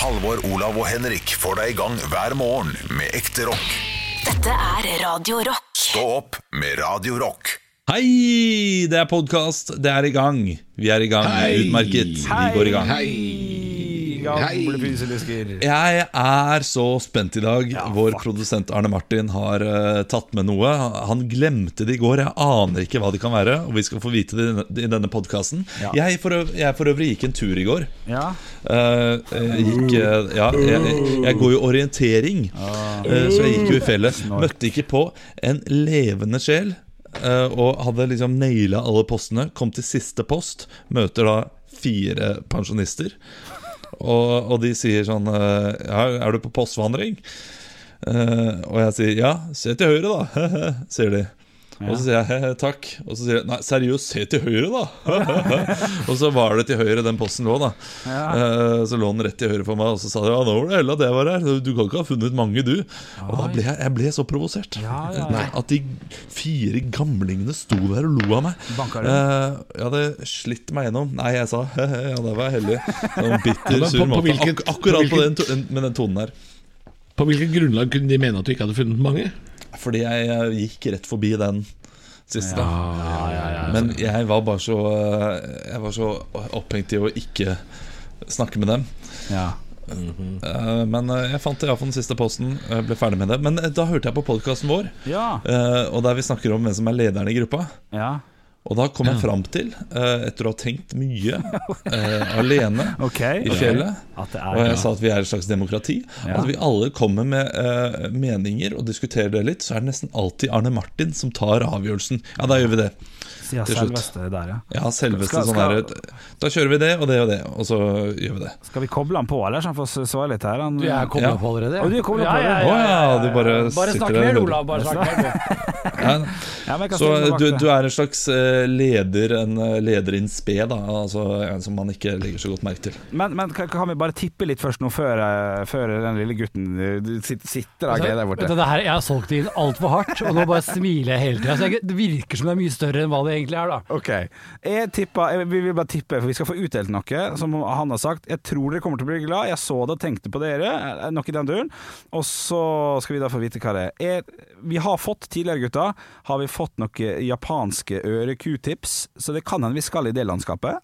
Halvor, Olav og Henrik får deg i gang hver morgen med ekte rock. Dette er Radio Rock. Stå opp med Radio Rock. Hei! Det er podkast. Det er i gang. Vi er i gang. Hei. Utmerket. Vi går i gang. Hei. Fyselisker. Jeg er så spent i dag. Vår produsent Arne Martin har uh, tatt med noe. Han glemte det i går. Jeg aner ikke hva det kan være. Og vi skal få vite det i denne- i denne podkasten. Ja. Jeg, jeg for øvrig gikk en tur i går. Ja. Uh, gikk uh, Ja, jeg, jeg går jo orientering, så jeg gikk jo i fjellet. Møtte ikke på en levende sjel. og hadde liksom naila alle postene. Kom til siste post. Møter da fire pensjonister. Og, og de sier sånn eh, ja, 'Er du på postvandring?' Uh, og jeg sier 'ja, se til høyre, da', sier de. Og så sier jeg takk. Og så sier jeg nei, seriøst, se til høyre, da. og så var det til høyre den posten lå, da. Eh, så lå den rett til høyre for meg, og så sa de ja, nå var det hella det var her. Du kan ikke ha funnet mange, du. Og da ble jeg, jeg ble så provosert. Ja, ja, ja. Nei, At de fire gamlingene sto der og lo av meg. Banka du? Eh, jeg hadde slitt meg gjennom. Nei, jeg sa ja, der var jeg heldig. Noen bitter, Ja, sur måte. Ak akkurat på på den, med den tonen der. På hvilket grunnlag kunne de mene at du ikke hadde funnet mange? Fordi jeg, jeg gikk rett forbi den siste. ja, Men jeg var bare så Jeg var så opphengt i å ikke snakke med dem. Ja. Eh, Men eh, jeg fant iallfall den siste posten. Jeg ble ferdig med det. Men eh, da hørte jeg på podkasten vår, Ja. eh, og der vi snakker om hvem som er lederen i gruppa. ja. Og da kom jeg fram til, eh, etter å ha tenkt mye eh, alene okay, i fjellet okay. det Og jeg sa at vi er et slags demokrati. Ja. At vi alle kommer med eh, meninger og diskuterer det litt. Så er det nesten alltid Arne Martin som tar avgjørelsen. Ja, da gjør vi det. ja, til slutt. selveste der, ja. Ja, selveste Skal- sånn der Da kjører vi det og det og det, og så gjør vi det. Skal vi koble han på, eller? Så han får svare litt her? Han, Du er kobla Ja. på allerede? Å, du er koblet på ja, det? Å ja, du bare Bare sitter der og mer. Olav. Bare snakk mer. Ja, Ja, så du, du er en slags eh, leder, en eh, leder in spe, da. Altså en som man ikke legger så godt merke til. Men, men kan, kan vi bare tippe litt først nå, før, eh, før den lille gutten sitter, sitter og gleder deg borte? det her, jeg har solgt det inn altfor hardt, og nå bare smiler jeg hele tida. Det virker som det er mye større enn hva det egentlig er, da. Okay. Jeg tipper, jeg, vi vil bare tippe, for vi skal få utdelt noe, som han har sagt. Jeg tror dere kommer til å bli glad. Jeg så det og tenkte på dere. Noe i den duren. Og så skal vi da få vite hva det er. Jeg, vi har fått tidligere, gutta, har vi fått noen japanske øre-q-tips, så det kan hende vi skal i det landskapet.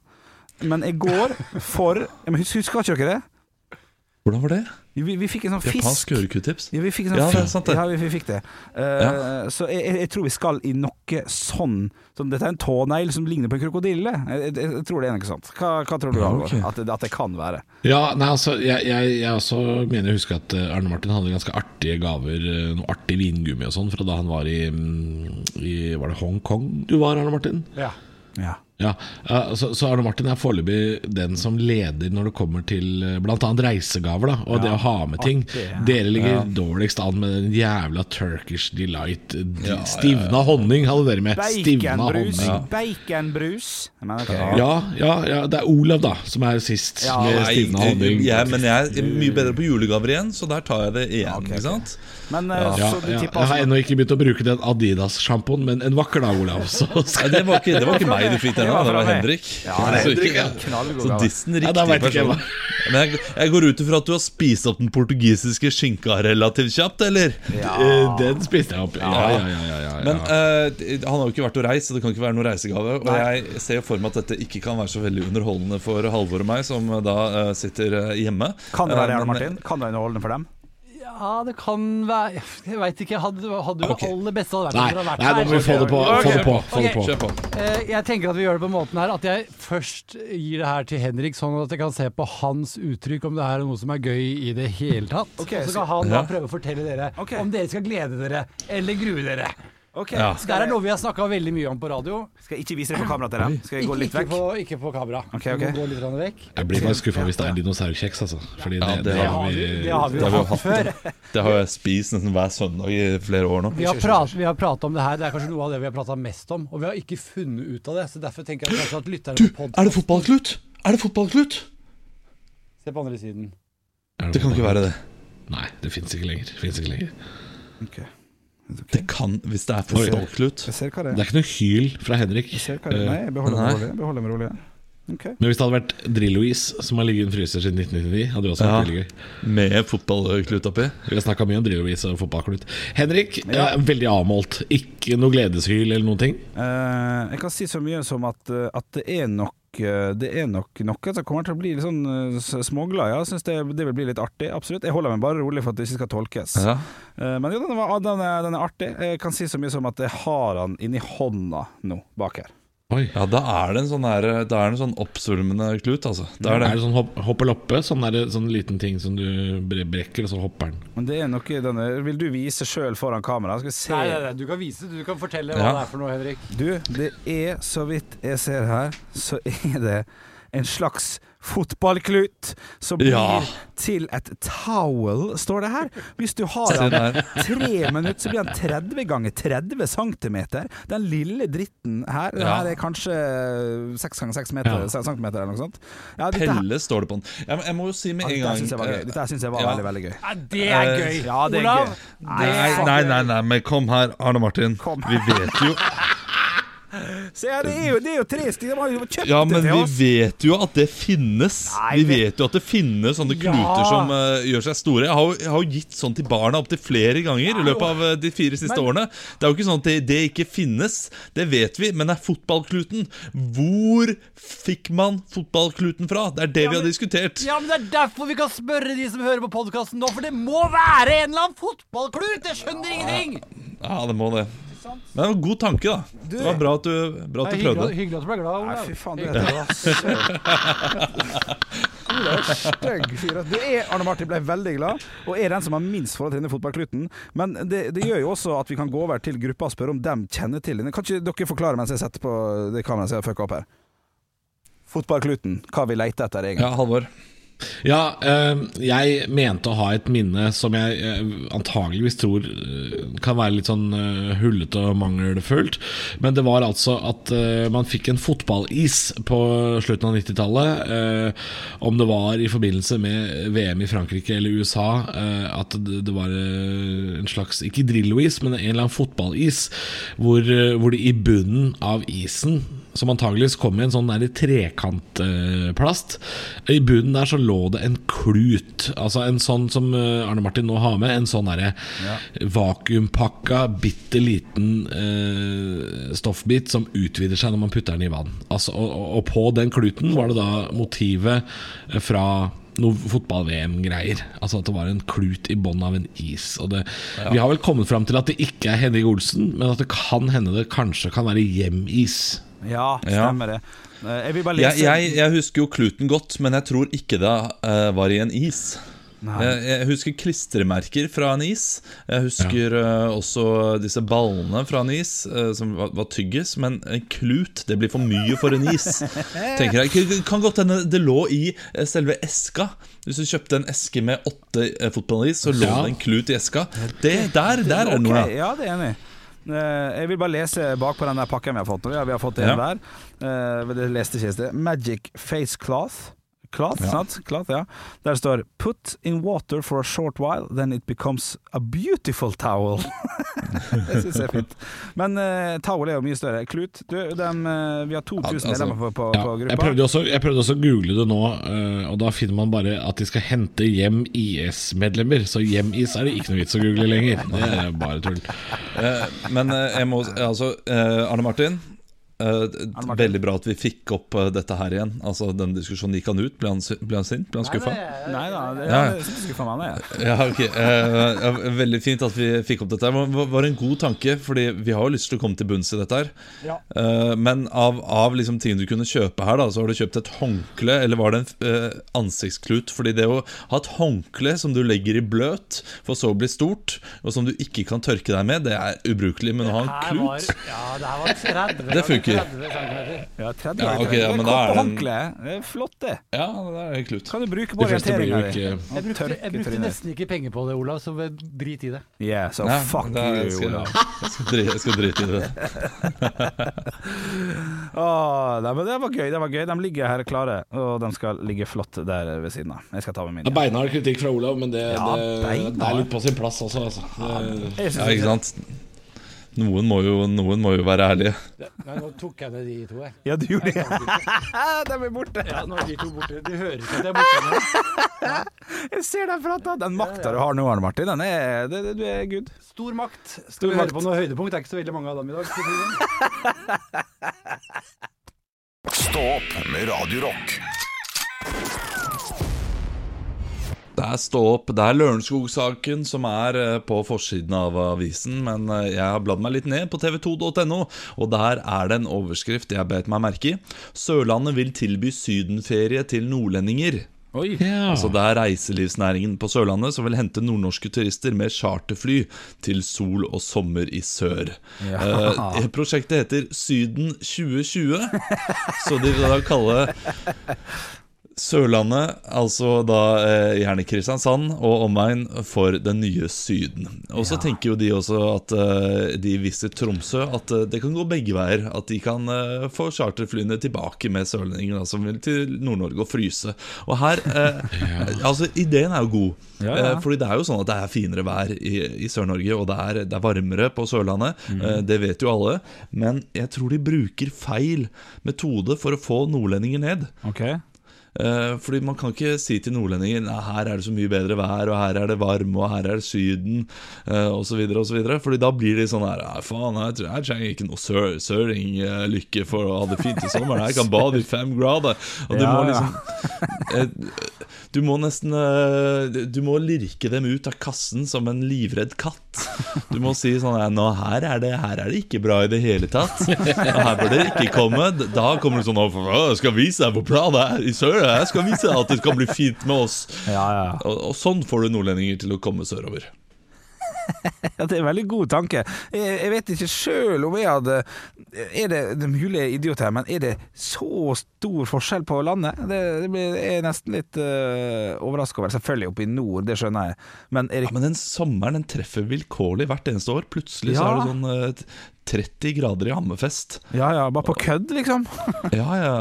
Men jeg går for ja, men hus- Husker ikke dere det? Hvordan var det? Vi, vi fikk en sånn fisk. Japansk ørekutt-tips? Ja, vi fikk en sånn Ja, det er sant det. Ja, vi, vi fikk det. Eh, Så jeg, jeg, jeg tror vi skal i noe sånn, sånn Dette er en tånegl som ligner på en krokodille. Jeg, jeg, jeg tror det er noe sånt. Hva, hva tror du, Ja, okay. At, det- at det kan være? Ja, nei, altså, jeg, jeg, jeg også mener å huske at eh, Arne Martin hadde ganske artige gaver, eh, noe artig vingummi og sånn, fra da han var i, mm, i Var det Hongkong du var, Arne Martin? Ja. Ja. Ja, eh, så, så Arne Martin er foreløpig den som leder når det kommer til bl.a. blant annet reisegaver. da Og det å ha med ting. artig. Dere ligger dårligst an med den jævla Turkish Delight. eh, de- Stivna honning hadde dere med. Stivna Baconbrus. Baconbrus. Men. Ja, ja, ja, det er Olav da som er sist Ja, med stivna honning. Ja, men jeg er mye bedre på julegaver igjen, så der tar jeg det igjen. ikke sant? Men eh, Ja, så du ja, tipper jeg har altså ennå ikke begynt å bruke den Adidas-sjampoen, men en vakker dag, Olav. Så Nei, skal det, var ikke, det var ikke meg du fikk den av, det var Henrik. Ja, det er Henrik, ikke, ja. Så dissen riktig person. Men jeg, jeg går ut ifra at du har spist opp den portugisiske skinka relativt kjapt, eller? Ja. Den spiste jeg opp. Ja, ja, ja. ja, ja, ja. Men uh, han har jo ikke vært og reist, så det kan ikke være noe reisegave. Og jeg ser for meg at dette ikke kan være så veldig underholdende for Halvor og meg, som da uh, sitter eh, hjemme. Kan det være det, Eh, Martin? Kan det være underholdende for dem? Ja, det kan være Jeg veit ikke. Hadde, hadde jo Ok. aller beste hadde vært Nei, hadde vært nei, nå må vi få det på. Få det på, få det på. Okay. på. Uh, Jeg tenker at vi gjør det på måten her At jeg først gir det her til Henrik, sånn at jeg kan se på hans uttrykk om det her er noe som er gøy i det hele tatt. Okay, så så- kan han Ja. da prøve å fortelle dere om dere skal glede dere eller grue dere. Ok, Ja. Det her er noe vi har snakka veldig mye om på radio. Skal jeg ikke vise det på kamera til dem? Skal jeg gå Ikke, litt ikke, vekk? på, ikke på kamera. Ok, ok. Du må gå litt grann vekk. Jeg blir bare skuffa hvis det er dinosaurkjeks, altså. Fordi Ja, det, det det har har vi Det har vi Det jo har vi jo hatt før. Det har jeg spist nesten hver søndag i flere år nå. Vi har, prat, vi har pratet om det her, det er kanskje noe av det vi har prata mest om. Og vi har ikke funnet ut av det, så derfor tenker jeg kanskje at lytterne Du, på er det fotballklut? Er det fotballklut? Se på andre siden. Det kan ikke være det. Nei, det fins ikke lenger. Det finnes ikke lenger. Ok. Det kan, Hvis det er for stolt det Det er. er ikke noe hyl fra Henrik. Jeg ser hva det er. Nei, jeg beholder meg rolig. Beholder meg rolig. Okay. Men hvis det hadde vært Drillo-is som har ligget i en fryser siden 1999, hadde det også vært Ja. veldig gøy. Med fotballklut oppi. Vi har snakka mye om Drillo-is og fotballklut. Henrik, ja, veldig avmålt. Ikke noe gledeshyl eller noen ting. Uh, jeg kan si så mye som at, eh, at det er nok eh, det er nok noe som kommer til å bli litt sånn eh, småglad. Ja. Jeg synes det, det vil bli litt artig. Absolutt. Jeg holder meg bare rolig for at det ikke skal tolkes. Ja. Eh, men jo, den, var, den, er, den er artig. Jeg kan si så mye som at jeg har han inni hånda nå, bak her. Oi. ja, da er det en sånn, her, da er det en sånn oppsvulmende klut, altså. Da Er er det det. sånn hopp, hoppeloppe? Sånn, der- sånn liten ting som du brekker, og så hopper den. Men det er noe denne Vil du vise sjøl foran kamera? Skal vi se. Nei, nei, nei, du kan vise det. Du kan fortelle hva Ja. det er for noe, Henrik. Du, det er så vidt jeg ser her, så er det en slags fotballklut som blir Ja. til et towel, står det her. Hvis du har den tre minutter, så blir den 30 ganger 30 cm. Den lille dritten her, Ja. her er kanskje 6 ganger 6 meter, Ja. centimeter eller noe sånt. Ja, dette Pelle står det på den. Jeg, jeg må jo si med en dette gang syns jeg var eh, Dette syns jeg var veldig, veldig gøy. Ja, det er Eh, gøy! ja, det er Olav, gøy. det Nei, er nei, nei, nei, men kom her, Arne Martin. Kom. Vi vet jo Se her, det er jo, det er jo trist. de har jo kjøpt Ja, men det vi til oss. vet jo at det finnes. Nei, Vi vet jo at det finnes sånne Ja. kluter som uh, gjør seg store. Jeg har, jeg har jo gitt sånn til barna opptil flere ganger i løpet av eh, de fire siste Men- årene. Det er jo ikke sånn at det, det ikke finnes. Det vet vi. Men det er fotballkluten. Hvor fikk man fotballkluten fra? Det er det vi har diskutert. Ja, men Det er derfor vi kan spørre de som hører på podkasten nå, for det må være en eller annen fotballklut! Jeg skjønner ingenting! Ja, det må det. Men det var en god tanke, da. Det var bra at du, bra at du prøvde. hyggelig, hyggelig at du ble glad, Nei, fy faen, du er stygg fyr. Du er, Arne Martin ble veldig glad, og er den som har minst forhold til denne fotballkluten. Men det, det gjør jo også at vi kan gå over til gruppa og spørre om dem kjenner til den. Kan ikke dere forklare mens jeg setter på det kameraet som jeg har fucka opp her? Fotballkluten, hva vi leter etter egentlig. Ja, Halvor. Ja, eh, jeg mente å ha et minne som jeg eh, antageligvis tror eh, kan være litt sånn eh, hullete og mangelfullt. Men det var altså at man fikk en fotballis på slutten av 90-tallet. Eh, om det var i forbindelse med VM i Frankrike eller USA, at det, var en slags Ikke Drillo-is, men en eller annen fotballis, hvor, hvor det i bunnen av isen som antageligvis kom i en sånn trekantplast. I bunnen der så lå det en klut. Altså en sånn som eh, Arne Martin nå har med. En sånn derre vakuumpakka, bitte liten eh, stoffbit som utvider seg når man putter den i vann. Altså, og, og, på den kluten var det da motivet eh, fra noe fotball-VM-greier. Altså at det var en klut i bånn av en is. Det, Vi har vel kommet fram til at det ikke er Henrik Olsen, men at det kan hende det kanskje kan være hjem-is. Ja, stemmer det. Eh, Jeg vil bare Jeg, lese jeg, jeg husker jo kluten godt, men jeg tror ikke det uh, var i en is. Jeg, jeg husker klistremerker fra en is. Jeg husker eh, også disse ballene fra en is uh, som var, var tyggis. Men en klut, det blir for mye for en is. Tenker jeg Kan- godt hende det lå i selve eska. Hvis du kjøpte en eske med åtte fotballis, så lå Ja. det en klut i eska. Det, der, der er det noe, ja. Ja, det er enig Jeg vil bare lese bakpå den der pakken vi har fått. Vi har, vi har fått en Ja. der. Eh, Det leste ikke i sted. Magic face cloth. Cloth, sant? Cloth, ja. Der det står 'Put in water for a short while, then it becomes a beautiful towel'. det syns jeg er fint. Men uh, towel er jo mye større. Klut, du, dem, uh, vi har 2000 altså- medlemmer på, på, Ja, på jeg, gruppa. prøvde også, jeg prøvde også å google det nå, uh, og da finner man bare at de skal hente hjem IS-medlemmer. Så hjem-is er det ikke noe vits å google lenger. Det er bare tull. Men jeg må Altså, Arne Martin. Eh, Veldig bra at vi fikk opp uh, dette her igjen. Altså Den diskusjonen gikk han ut. Ble han, ble han sint? Ble han skuffa? Nei da, det, Ja. ja. jeg skuffer meg. det. Ja, ok eh, ja, Veldig fint at vi fikk opp dette. Det var, en god tanke, Fordi vi har jo lyst til å komme til bunns i dette. her Eh, Men av, av liksom ting du kunne kjøpe her, da så har du kjøpt et håndkle, eller var det en eh, ansiktsklut? Fordi det å ha et håndkle som du legger i bløt, for så å bli stort, og som du ikke kan tørke deg med, det er ubrukelig. Men å ha en klut var, ja, det her var 30 Det funker. 30 cm. Ja, 30 Ja, okay, ja, Det men da er håndkle. Det er flott, det. Ja, det er klut. Kan du bruke på orienteringa di. Jeg brukte, jeg brukte nesten ikke penger på det, Olav, så drit i det. Yeah, so Nei, fuck da you, skal, Olav. jeg, skal drite, jeg skal drite i det. Åh, nei, det var gøy. det var gøy De ligger her klare, og de skal ligge flott der ved siden av. Jeg skal ta med Det er mine. Beinhard kritikk fra Olav, men det, Ja, det, det er litt på sin plass også. Altså. Det, Ja, ikke sant? Noen må jo, noen må jo være ærlige. Nei, nå tok jeg ned de to, jeg. Ja, du gjorde det. De er borte. Ja, nå er de to borte. De hører ikke at de er borte. Jeg ser deg prate. Den makta du har nå, Arne Martin, den er, det, det, du er good. Stor makt. Skal Stor vi høre makt. på noe høydepunkt? Det er ikke så veldig mange av dem i dag. skal det. Stå opp med Radio Stå opp, det er Lørenskog-saken som er eh, på forsiden av avisen. Men eh, jeg har bladd meg litt ned på tv2.no, og der er det en overskrift jeg bet meg merke i. Sørlandet vil tilby sydenferie til nordlendinger. Oi. Ja. Altså Det er reiselivsnæringen på Sørlandet som vil hente nordnorske turister med charterfly til sol og sommer i sør. Eh, prosjektet heter Syden 2020, så de vil da kalle Sørlandet, altså da eh, gjerne Kristiansand og omegn, for den nye Syden. Og så tenker jo de også at eh, de viser Tromsø at eh, det kan gå begge veier. At de kan eh, få charterflyene tilbake med sørlendinger som vil til Nord-Norge og fryse. Og her eh, Altså, ideen er jo god. Ja, ja. Eh, fordi det er jo sånn at det er finere vær i, i Sør-Norge, og det er, det er varmere på Sørlandet. Mm. Det vet jo alle. Men jeg tror de bruker feil metode for å få nordlendinger ned. Ok. Eh, fordi man kan ikke si til nordlendinger Nei, her er det så mye bedre vær, og her er det varme, og her er det Syden, osv., osv. Fordi da blir de sånn her Nei, faen, jeg, tror- jeg trenger ikke noe sør, søring-lykke for å ha det fint i sommeren. Jeg kan bade i fem grader. Og du Ja, må liksom eh, Du må nesten eh, Du må lirke dem ut av kassen som en livredd katt. Du må si sånn Nå, her er, det, her er det ikke bra i det hele tatt. Og her bør dere ikke komme. Da kommer du sånn «Å, for- å, Jeg skal vise deg hvor bra det er i sør. Jeg skal vise deg at det skal bli fint med oss. Ja, ja. Og, og sånn får du nordlendinger til å komme sørover. Ja, det er en veldig god tanke. Jeg, jeg vet ikke sjøl om jeg hadde Er det, det mulig jeg er idiot her, men er det så stor forskjell på landet? Det, det blir, er nesten litt uh, overraska over. Selvfølgelig oppe i nord, det skjønner jeg. Men det Ja, Men den sommeren den treffer vilkårlig hvert eneste år. Plutselig så er det sånn uh, 30 grader i Hammerfest. Ja ja, bare på kødd, liksom? Ja, ja.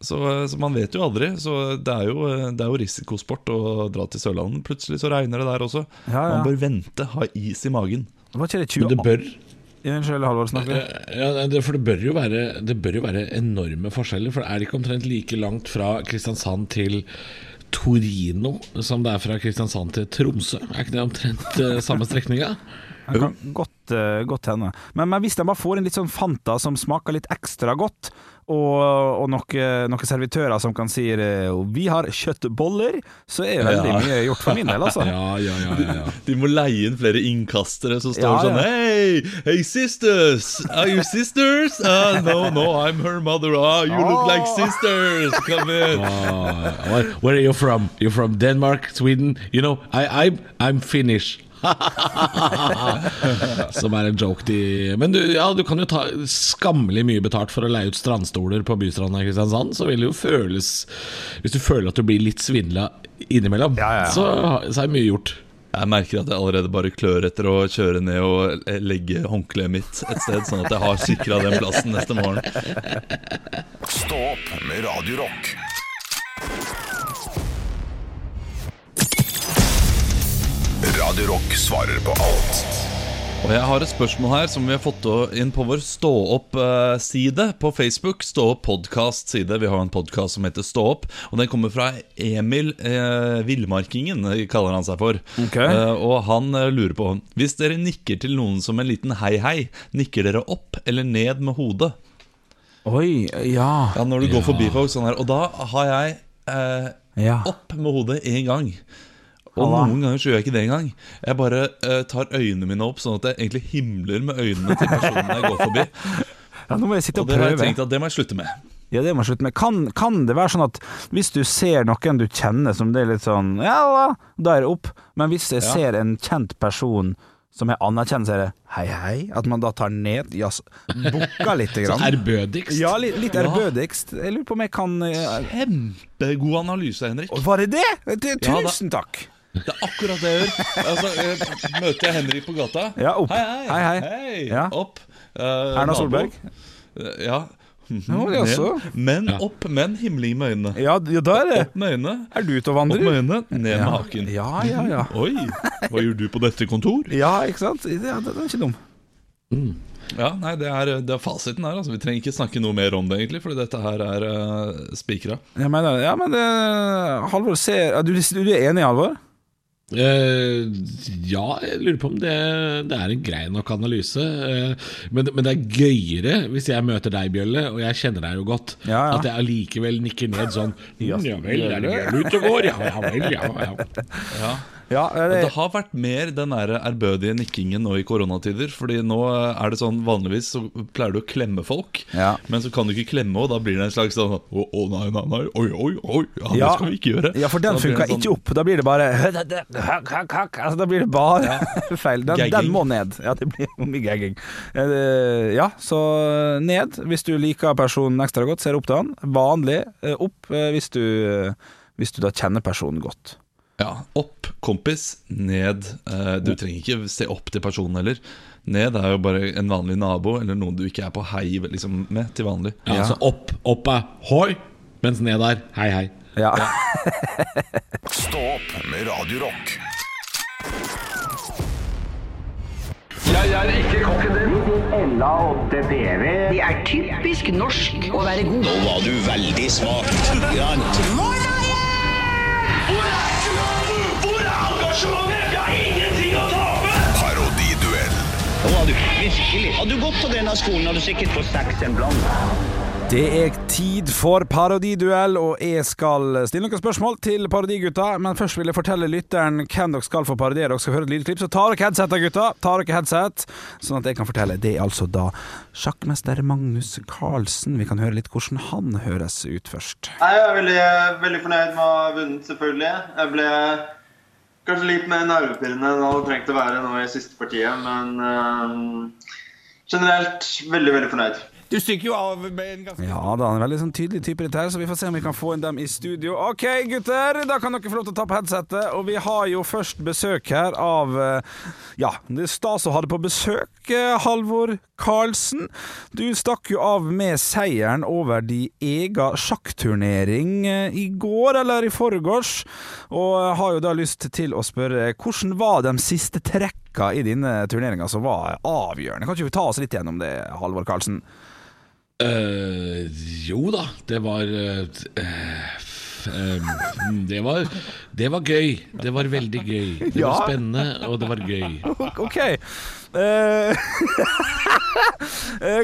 Så, så man vet jo aldri. Så det er jo, det er jo risikosport å dra til Sørlandet. Plutselig så regner det der også. Ja, ja. Man bør vente, ha is i magen. Var ikke det 20 Men det bør ja, det, For det bør, jo være, det bør jo være enorme forskjeller. For det er ikke omtrent like langt fra Kristiansand til Torino som det er fra Kristiansand til Tromsø? Er ikke det omtrent eh, samme strekninga? Det kan godt, eh, godt hende. Men, men hvis de bare får inn litt sånn Fanta som smaker litt ekstra godt, og, og noen noe servitører som kan si eh, 'vi har kjøttboller', så er veldig Ja. mye gjort for min del, altså. Ja, ja, ja, ja, ja. De må leie inn flere innkastere som står Ja, ja. sånn Hey, hey sisters! Are you sisters? Uh, no, no, I'm her mother. Uh, you look like sisters! Come in! Oh, where, where are you from? You're from Denmark, Sweden? You know, I, I'm, I'm Finnish. Som er en joke de Men du, ja, du kan jo ta skammelig mye betalt for å leie ut strandstoler på Bystranda i Kristiansand. Så vil det jo føles Hvis du føler at du blir litt svindla innimellom, Ja, ja. Så, så er mye gjort. Jeg merker at jeg allerede bare klør etter å kjøre ned og legge håndkleet mitt et sted, sånn at jeg har sikra den plassen neste morgen. Stå opp med Radio Radio Rock svarer på alt Og jeg har et spørsmål her som vi har fått inn på vår Stå opp-side på Facebook. Stå opp podcast-side. Vi har en podkast som heter Stå opp. Og den kommer fra Emil eh, Villmarkingen, kaller han seg for. Okay. Eh, og han eh, lurer på Hvis dere nikker til noen som en liten hei-hei, nikker dere opp eller ned med hodet? Oi, ja. Ja, Når du går forbi folk sånn her. Og da har jeg eh, Ja. opp med hodet én gang. Og Halla. noen ganger så gjør jeg ikke det engang. Jeg bare eh, tar øynene mine opp, sånn at jeg egentlig himler med øynene til personen jeg går forbi. ja. Nå må jeg sitte Og og det har jeg prøve. tenkt at det må jeg slutte med. Ja, det må jeg slutte med. Kan, kan det være sånn at hvis du ser noen du kjenner som det er litt sånn Ja, da er det opp. Men hvis jeg Ja. ser en kjent person som jeg anerkjenner, så er det hei, hei. At man da tar ned jazz, bukker lite Så ærbødigst. Ja, litt, litt ærbødigst. Jeg lurer på om jeg kan eh, Kjempegod analyse, Henrik. Var det det? tusen takk! Det er akkurat det jeg gjør. Altså, eh, møter jeg Henrik på gata Ja, opp. Hei, hei. Hei, hei. Ja. Opp. Uh, Erna. Solberg? Eh, ja. Ja, det er så. Men, Ja. opp, men himling med øynene. Ja, ja, da er det Opp med øynene, Er du ute og vandrer? opp med øynene, ned med haken. Ja, ja, ja. Oi, hva gjør du på dette kontor? Ja, ikke sant? Ja, det, den er ikke dum. Ja, nei, det er, det er fasiten her. Altså. Vi trenger ikke snakke noe mer om det, egentlig, fordi dette her er uh, spikra. Jeg mener, ja, men det, Halvor ser du, du er enig, Halvor? Eh, ja, jeg lurer på om det, det er en grei nok analyse. Uh, men, men det er gøyere hvis jeg møter deg, Bjølle, og jeg kjenner deg jo godt, Ja, ja. at jeg allikevel nikker ned sånn Ja, vel, er det Bjølle ute og går? Ja, ja vel, ja, ja. Ja, Det har vært mer den der ærbødige nikkingen nå i koronatider. Fordi nå er det sånn vanligvis så pleier du å klemme folk, Ja. men så kan du ikke klemme, og da blir det en slags sånn Å, å nei, nei, nei, oi, oi, oi, ja, det skal vi ikke gjøre. Ja, for den funka sånn- ikke opp. Da blir det bare altså, Da blir det bare feil. Den, den må ned. Ja, det blir mye gagging. Eh, Ja, så ned hvis du liker personen ekstra godt. Ser opp til han. Vanlig eh, opp eh, hvis du, hvis du da kjenner personen godt. Ja, opp, kompis, ned. Eh, du trenger ikke se opp til personen heller. Ned er jo bare en vanlig nabo, eller noen du ikke er på hei liksom, med til vanlig. ja Så opp, opp er hoi, mens ned er hei, hei. Ja. Stå opp med Radio Rock. Det er typisk norsk å være god. Nå var du veldig smak. Grant. Hvor er engasjementet? Jeg har ingenting å tape! Parodiduell. Nå var du virkelig. Hadde du gått på denne skolen, hadde du sikkert fått seks en blant. Det er tid for parodiduell, og jeg skal stille noen spørsmål til parodigutta. Men først vil jeg fortelle lytteren hvem dere skal få parodiere. Dere skal høre et lydklipp, så tar dere headset da, gutta. Tar dere headset, sånn at jeg kan fortelle. Det er altså da sjakkmester Magnus Carlsen. Vi kan høre litt hvordan han høres ut først. Jeg er veldig, veldig fornøyd med å ha vunnet, selvfølgelig. Jeg ble kanskje litt mer nervepirrende enn det hadde trengt å være nå i siste partiet, men øh, generelt veldig, veldig fornøyd. Du stikker jo av med en ganske Ja da, han er veldig sånn tydelig type dette her, så vi får se om vi kan få inn dem i studio. OK, gutter, da kan dere få lov til å ta på headsetet. Og vi har jo først besøk her av eh, Ja, det er stas å ha det på besøk, eh, Halvor Karlsen. Du stakk jo av med seieren over de ega sjakkturnering eh, i går, eller i forgårs, og har jo da lyst til å spørre hvordan var de siste trekka i dine turneringa som var avgjørende? Kan ikke vi ta oss litt gjennom det, Halvor Karlsen? Eh, jo da, det var uh, det var Det var gøy. Det var veldig gøy. Det Ja. var spennende, og det var gøy. OK.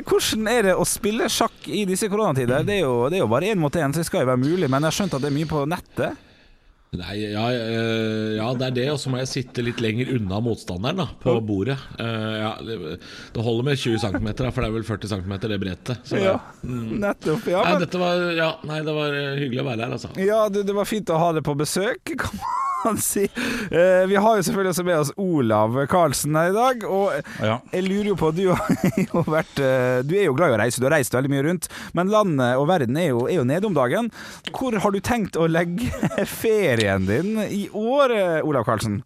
Hvordan er det å spille sjakk i disse koronatider? Det er jo, det er jo bare én mot én, så det skal jo være mulig. Men jeg har skjønt at det er mye på nettet? Nei, ja, eh, ja, det er det, og så må jeg sitte litt lenger unna motstanderen da, på bordet. Eh, ja, det, holder med 20 cm, for det er vel 40 cm det brettet. Så, Ja, nettopp. Ja, nei, men, dette var, ja, nei, det var eh, hyggelig å være her, altså. ja det, det var fint å ha det på besøk, kan man si. Eh, vi har jo selvfølgelig også med oss Olav Karlsen her i dag. Og Ja. jeg lurer jo på Du har jo vært eh, Du er jo glad i å reise, du har reist veldig mye rundt. Men landet og verden er jo, er jo nede om dagen. Hvor har du tenkt å legge ferien din i år, eh, Olav Karlsen?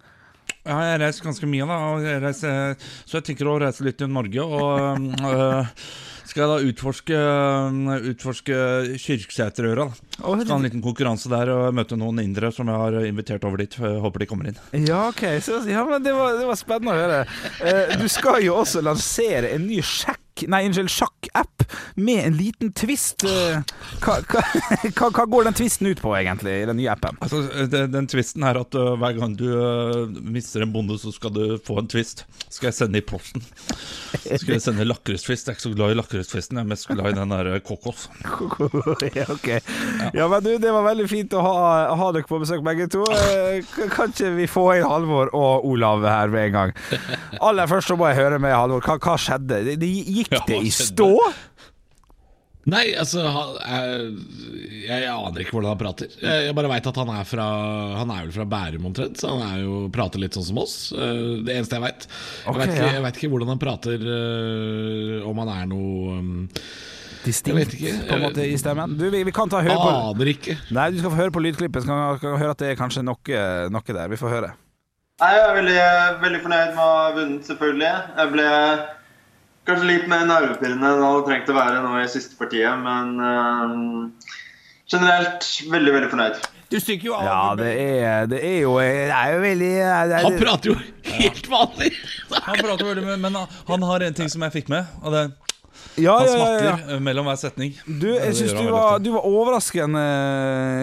Ja, jeg reiser ganske mye, da. Jeg reiser, så jeg tenker å reise litt i Norge. Og øh, skal jeg da utforske, utforske Kyrksæterøra. Skal ha en liten konkurranse der og møte noen indere som jeg har invitert over dit. Håper de kommer inn. Ja, ok. Så, ja, men det var, det var spennende å høre. Eh, du skal jo også lansere en ny sjekk Nei, unnskyld, sjakk-app med en liten twist. Eh, hva, hva, hva, går den twisten ut på, egentlig, i den nye appen? Altså, den, den twisten er at uh, hver gang du uh, mister en bonde, så skal du få en twist. Skal jeg sende i posten. Skal jeg sende lakristvist. Jeg er ikke så glad i lakristvisten, jeg er mest glad i den der kokos. ja, ok. Ja, men du, det var veldig fint å ha, ha dere på besøk, begge to. Eh, kan ikke vi få inn Halvor og Olav her med en gang? Aller først så må jeg høre med Halvor. Hva, hva skjedde? Det, gikk det i stå? Nei, altså han, jeg, jeg aner ikke hvordan han prater. Jeg, jeg bare veit at han er fra Han er vel fra Bærum omtrent, så han er jo, prater litt sånn som oss. Eh, Det eneste jeg veit. Jeg Ok, vet ikke, ja. jeg vet ikke hvordan han prater, eh, om han er noe um, Distinkt, Jeg på en måte, i stemmen. Du, vi, vi kan ta høre på Aner ikke. Nei, du skal få høre på lydklippet, så kan kan høre at det er kanskje noe, noe der. Vi får høre. Nei, Jeg er veldig, veldig fornøyd med å ha vunnet, selvfølgelig. Jeg ble kanskje litt mer nervepirrende enn det hadde trengt å være nå i siste partiet, men uh, generelt veldig, veldig fornøyd. Ja, det er, det er jo Det er jo veldig det er, Han prater jo helt vanlig. Han prater veldig mye, men han- han har en ting som jeg fikk med. Og det Ja, Han ja, ja, ja. smatter eh, mellom hver setning. Du, jeg synes du var, du var overraskende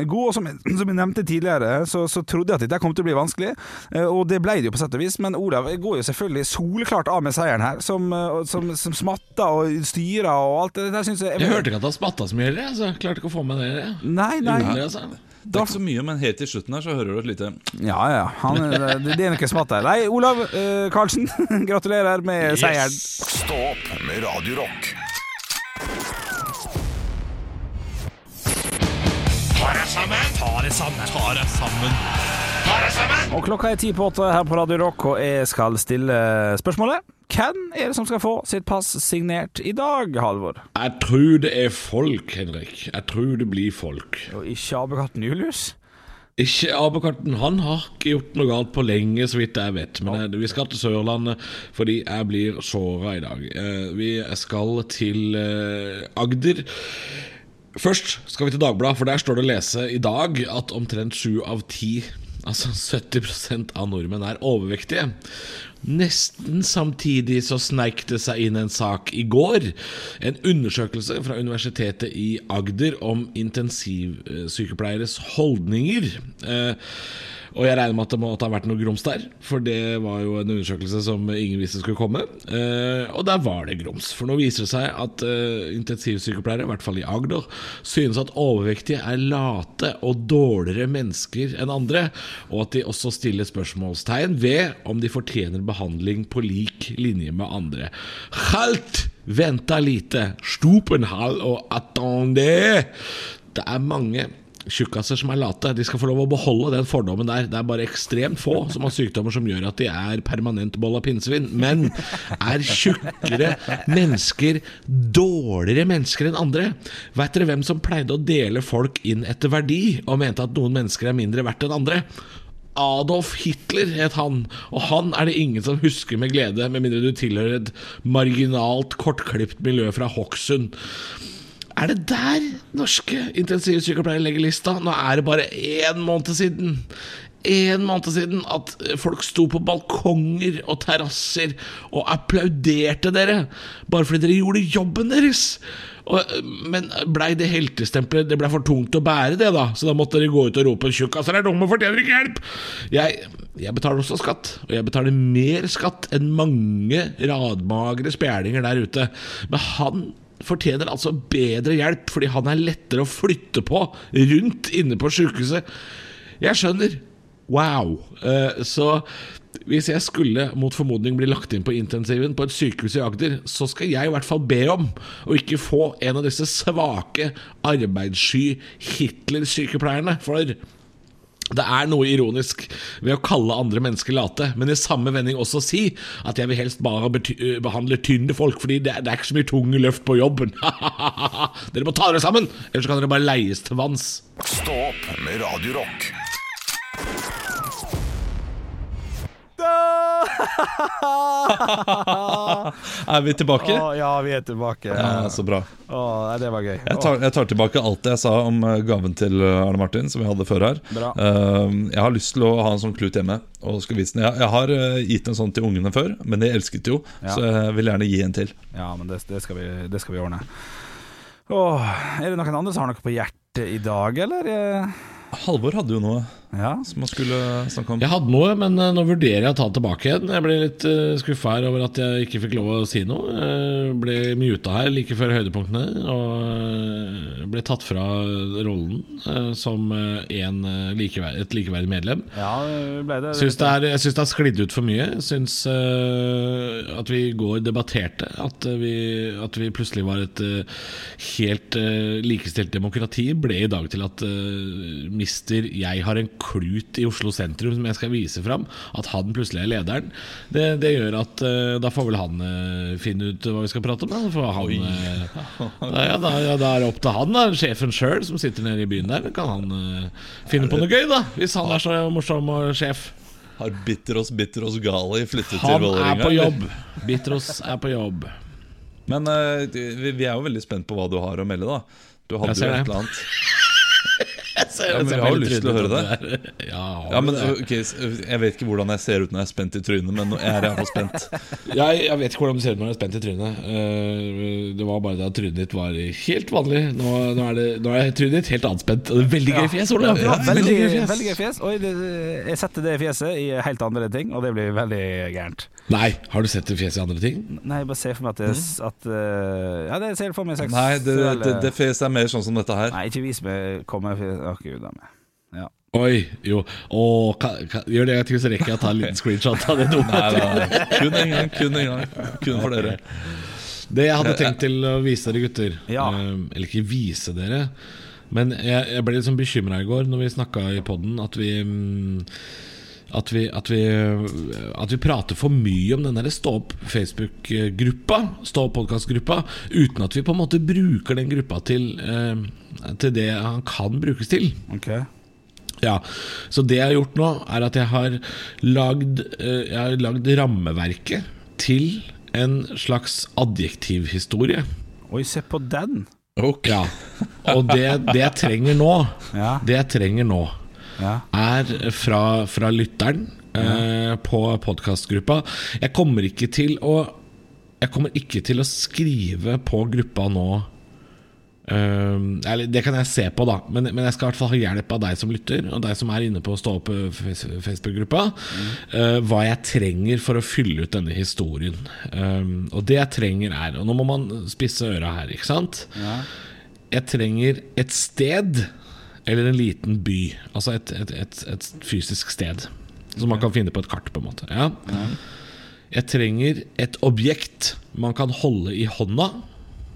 god. Og som som jeg nevnte tidligere, så, så trodde jeg at dette kom til å bli vanskelig. Eh, Og det ble det jo på sett og vis. Men Olav går jo selvfølgelig soleklart av med seieren her. Som, eh, som, som smatter og styrer og alt det der. Synes jeg, Jeg hørte ikke at han smatta så mye heller. jeg Klarte ikke å få med det. Nei, nei. Underlig, altså. Det er ikke så mye, men helt til slutten her så hører du et lite Ja, ja. Han, det, det er noe smatt der. Nei, Olav uh, Karlsen, gratulerer med seieren. Stå opp med Radio Rock. Og klokka er ti på åtte her på Radio Rock, og jeg skal stille spørsmålet. Hvem er det som skal få sitt pass signert i dag, Halvor? Jeg tror det er folk, Henrik. Jeg tror det blir folk. Og ikke apekatten Julius? Ikke Apekatten. Han har ikke gjort noe galt på lenge, så vidt jeg vet. Men jeg, vi skal til Sørlandet fordi jeg blir såra i dag. Eh, Vi skal til eh, Agder. Først skal vi til Dagbladet, for der står det å lese i dag at omtrent sju av ti, altså 70% av nordmenn, er overvektige. Nesten samtidig så sneik det seg inn en sak i går. En undersøkelse fra Universitetet i Agder om intensivsykepleieres holdninger. Eh, og jeg regner med at det måtte ha vært noe grums der, for det var jo en undersøkelse som ingen visste skulle komme. Eh, og der var det grums. For nå viser det seg at eh, intensivsykepleiere, i hvert fall i Agder, synes at overvektige er late og dårligere mennesker enn andre, og at de også stiller spørsmålstegn ved om de fortjener behandling på lik linje med andre. Halt! Venta lite. Stupenhall og attende! Det er mange tjukkaser som er late. De skal få lov å beholde den fordommen der. Det er bare ekstremt få som har sykdommer som gjør at de er permanent boll av pinnsvin. Men er tjukkere mennesker dårligere mennesker enn andre? Vet dere hvem som pleide å dele folk inn etter verdi, og mente at noen mennesker er mindre verdt enn andre? Adolf Hitler het han, og han er det ingen som husker med glede, med mindre du tilhører et marginalt, kortklipt miljø fra Hokksund. Er det der norske intensivsykepleiere legger lista? Nå er det bare én måned siden En måned siden at folk sto på balkonger og terrasser og applauderte dere bare fordi dere gjorde jobben deres. Og, men blei det heltestempelet Det blei for tungt å bære det, da. Så da måtte dere gå ut og rope 'tjukkaser er dumme og fortjener ikke hjelp'. Jeg, jeg betaler også skatt, og jeg betaler mer skatt enn mange radmagre spjælinger der ute. Men han fortjener altså bedre hjelp fordi han er lettere å flytte på rundt inne på sjukehuset. Jeg skjønner. Wow. Eh, så hvis jeg skulle mot formodning bli lagt inn på intensiven på et sykehus i Agder, så skal jeg i hvert fall be om å ikke få en av disse svake, arbeidssky Hitler-sykepleierne. For det er noe ironisk ved å kalle andre mennesker late, men i samme vending også si at jeg vil helst bare øh, behandle tynne folk, fordi det, det er ikke så mye tunge løft på jobben. dere må ta dere sammen, ellers kan dere bare leies til vanns. Stå opp med Radio Er vi tilbake? Å, ja, vi er tilbake. Ja, så bra. Å, nei, det var gøy. Jeg tar, jeg tar tilbake alt det jeg sa om eh, gaven til eh, Arne Martin, som vi hadde før her. Bra. Eh, jeg har lyst til å ha en sånn klut hjemme. Og skal vise den. Jeg, jeg har eh, gitt en sånn til ungene før, men de elsket jo. Ja. Så jeg vil gjerne gi en til. Ja, men det, det, skal, vi, det skal vi ordne. Åh, er det noen andre som har noe på hjertet i dag, eller? Eh, Halvor hadde jo noe Ja. som han skulle snakke om. Jeg hadde noe, men eh, nå vurderer jeg å ta det tilbake igjen. Jeg ble litt uh, skuffa her over at jeg ikke fikk lov å si noe. Jeg ble muta her like før høydepunktene, og eh, ble tatt fra rollen eh, som eh, en, eh, et likeverdig medlem. Ja, ble det Syns det er, jeg syns det har sklidd ut for mye. Jeg Syns uh, at vi i går debatterte at eh, vi, at vi plutselig var et uh, helt uh, likestilt demokrati, ble i dag til at uh, mister 'jeg har en klut i Oslo sentrum' som jeg skal vise fram, at han plutselig er lederen. Det, det gjør at uh, da får vel han uh, finne ut hva vi skal prate om. Da, for han, eh, da, ja, da, ja, da er det opp til han, da, sjefen sjøl, som sitter nede i byen der. Kan han finne på noe gøy, da, hvis han er så morsom og sjef. Har Bitteros Bitteros Gali flyttet til Han er på jobb. Bitros er på jobb. Men uh, vi, vi er jo veldig spent på hva du har å melde, da. Du hadde jo et eller annet. Jeg Ja, men jeg har jo lyst til å høre det. Ja, Ja, men okay, Jeg vet ikke hvordan jeg ser ut når jeg er spent i trynet, men nå er jeg iallfall spent. jeg, jeg vet ikke hvordan du ser ut når du er spent i trynet. Eh, Det var bare da trynet ditt var helt vanlig. Nå, nå, er, det, nå er trynet ditt helt anspent. Og det Veldig gøy fjes, Ole. Ja, veldig, Veldig gøy fjes. veldig gøy fjes. Oi, jeg setter det fjeset i helt andre ting, og det blir veldig gærent. Nei, har du sett det fjeset i andre ting? Nei, jeg bare ser for meg at, det, at uh, Ja, det ser jeg for meg seksuelle Nei, det, det, det fjeset er mer sånn som dette her. Nei, ikke vis meg kommer Å, gud. Ja. Oi, jo. Åh, kan, kan, gjør det, jeg tror så rekker jeg å ta en liten screenshot av det dumme. Nei. Kun en gang, kun en gang. Kun for dere. Det jeg hadde tenkt til å vise dere gutter Ja. eh, Eller ikke vise dere Men jeg, jeg ble litt sånn bekymret i går Når vi snakket i podden At vi mm, at vi, at, vi, at vi prater for mye om den Stå opp Facebook-gruppa Stå opp podcastgruppa Uten at vi på en måte bruker den gruppa til eh, Til det han kan brukes til Ok. ja, så det jeg har gjort nå Er at jeg har lagd, eh, Jeg har lagd rammeverket Til en slags adjektivhistorie Oi, se på den. Ok. Ja, og det, det jeg trenger nå Ja. Det jeg trenger nå Ja. Er fra, fra lytteren eh, På podcastgruppa. Jeg kommer ikke til å Jeg kommer ikke til å skrive på gruppa nå. Eller, Det kan jeg se på da. Men, men jeg skal i hvert fall ha hjelp av deg som lytter Og deg som er inne på Stå opp eh, Face- Facebook-gruppa. Eh, Hva jeg trenger for å fylle ut denne historien. Eh, Og det jeg trenger er Og nå må man spisse øra her, ikke sant? Jeg trenger et sted eller en liten by. Altså et, et, et, et fysisk sted. Som man kan finne på et kart, på en måte. Ja. Jeg trenger et objekt man kan holde i hånda.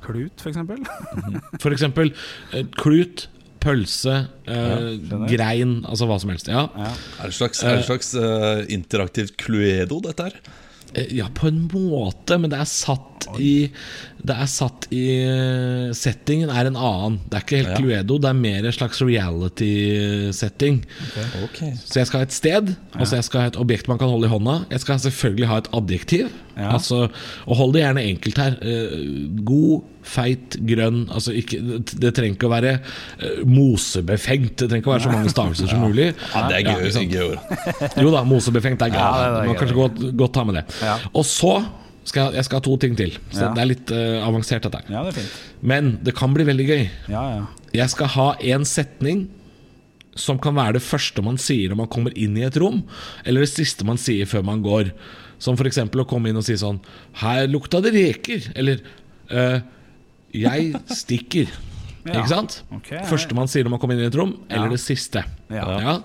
Klut, for eksempel. For eksempel klut, pølse, eh, ja, grein, altså hva som helst. Ja. Er det et slags, er det slags uh, interaktivt Cluedo, dette her? Eh, ja, på en måte, men det er satt i Det er satt i eh, Settingen er en annen. Det er ikke helt Ja. Cluedo, det er mer en slags reality-setting. Ok. Så jeg skal ha et sted, og så jeg skal ha et objekt man kan holde i hånda. Jeg skal selvfølgelig ha et adjektiv. Ja. Altså, og hold det gjerne enkelt her. Eh, god, feit, grønn. Altså ikke, det trenger ikke å være eh, mosebefengt. Det trenger ikke å være så mange stavelser som mulig. Ja, det er gøy. gøy ord. Jo da, mosebefengt er gøy. Ja, det er Man kan kanskje godt, godt ta med det. Ja. Og så skal jeg, skal ha to ting til. Så Ja. det er litt uh, avansert, dette her. Ja, det fint. Men det kan bli veldig gøy. Ja, ja. Jeg skal ha en setning som kan være det første man sier når man kommer inn i et rom, eller det siste man sier før man går. Som f.eks. å komme inn og si sånn 'Her lukta det reker', eller uh, 'Jeg stikker'. Ja. Ikke sant? Okay. Første man sier når man kommer inn i et rom, eller det siste. Ja.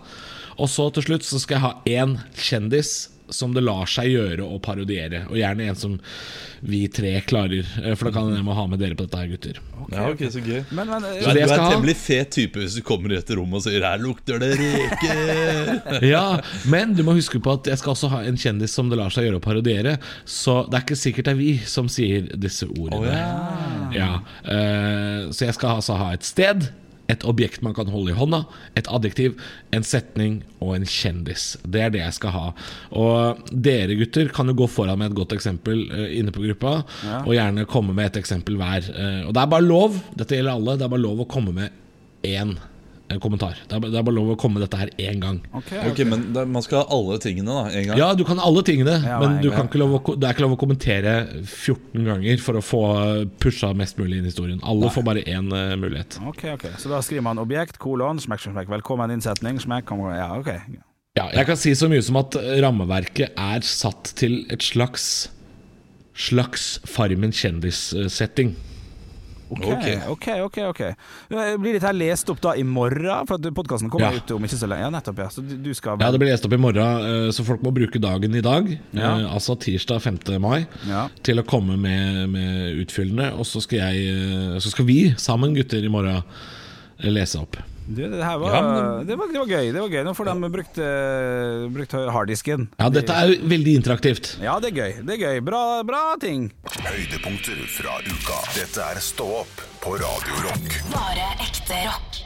Og så til slutt så skal jeg ha én kjendis som det lar seg gjøre å parodiere. Og gjerne en som vi tre klarer. Eh, For da kan jeg må ha med dere på dette her, gutter. Ja, ok, så gøy. Men, men Du eh, er, du er en temmelig fet type hvis du kommer i dette rommet og sier 'her lukter det reker'. Ja, men du må huske på at jeg skal også ha en kjendis som det lar seg gjøre å parodiere. Så det er ikke sikkert det er vi som sier disse ordene. ja. eh, så jeg skal altså ha et sted, et objekt man kan holde i hånda, et adjektiv, en setning og en kjendis. Det er det jeg skal ha. Og dere gutter kan jo gå foran med et godt eksempel uh, inne på gruppa, og gjerne komme med et eksempel hver. Uh, og det er bare lov, dette gjelder alle, det er bare lov å komme med én kommentar. Det er, bare- det er bare lov å komme med dette her én gang. ok, okay men det, man skal ha alle tingene da, en gang. Ja, du kan alle tingene, Ja, men du kan ikke lov å, det er ikke lov å kommentere 14 ganger for å få pusha mest mulig inn i historien. Alle får bare én uh, mulighet. Ok, ok. Så da skriver man objekt, kolon, smekk, smekk. Velkommen innsetning, smekk, kom, ja, ok. Ja, jeg kan si så mye som at rammeverket er satt til et slags Slags Farmen kjendissetting. Ok, Ok. ok, ok, ok. Eh, Blir dette her lest opp da i morgen? For podkasten kommer Ja. ut om ikke så lenge. Ja, nettopp, ja. Så du, skal Ja, Det blir lest opp i morgen, eh, så folk må bruke dagen i dag, Ja. eh, altså tirsdag 5. mai, Ja. til å komme med, med utfyllende. Og så skal, jeg, så skal vi sammen, gutter, i morgen lese opp. Du, det her var, Ja, men- det, var, det var gøy. Det var gøy. Nå får de brukt, brukt harddisken. Ja, dette er veldig interaktivt. Ja, det er gøy. Det er gøy. Bra, bra ting. Høydepunkter fra uka. Dette er Stå opp på Radio Rock. Bare ekte rock.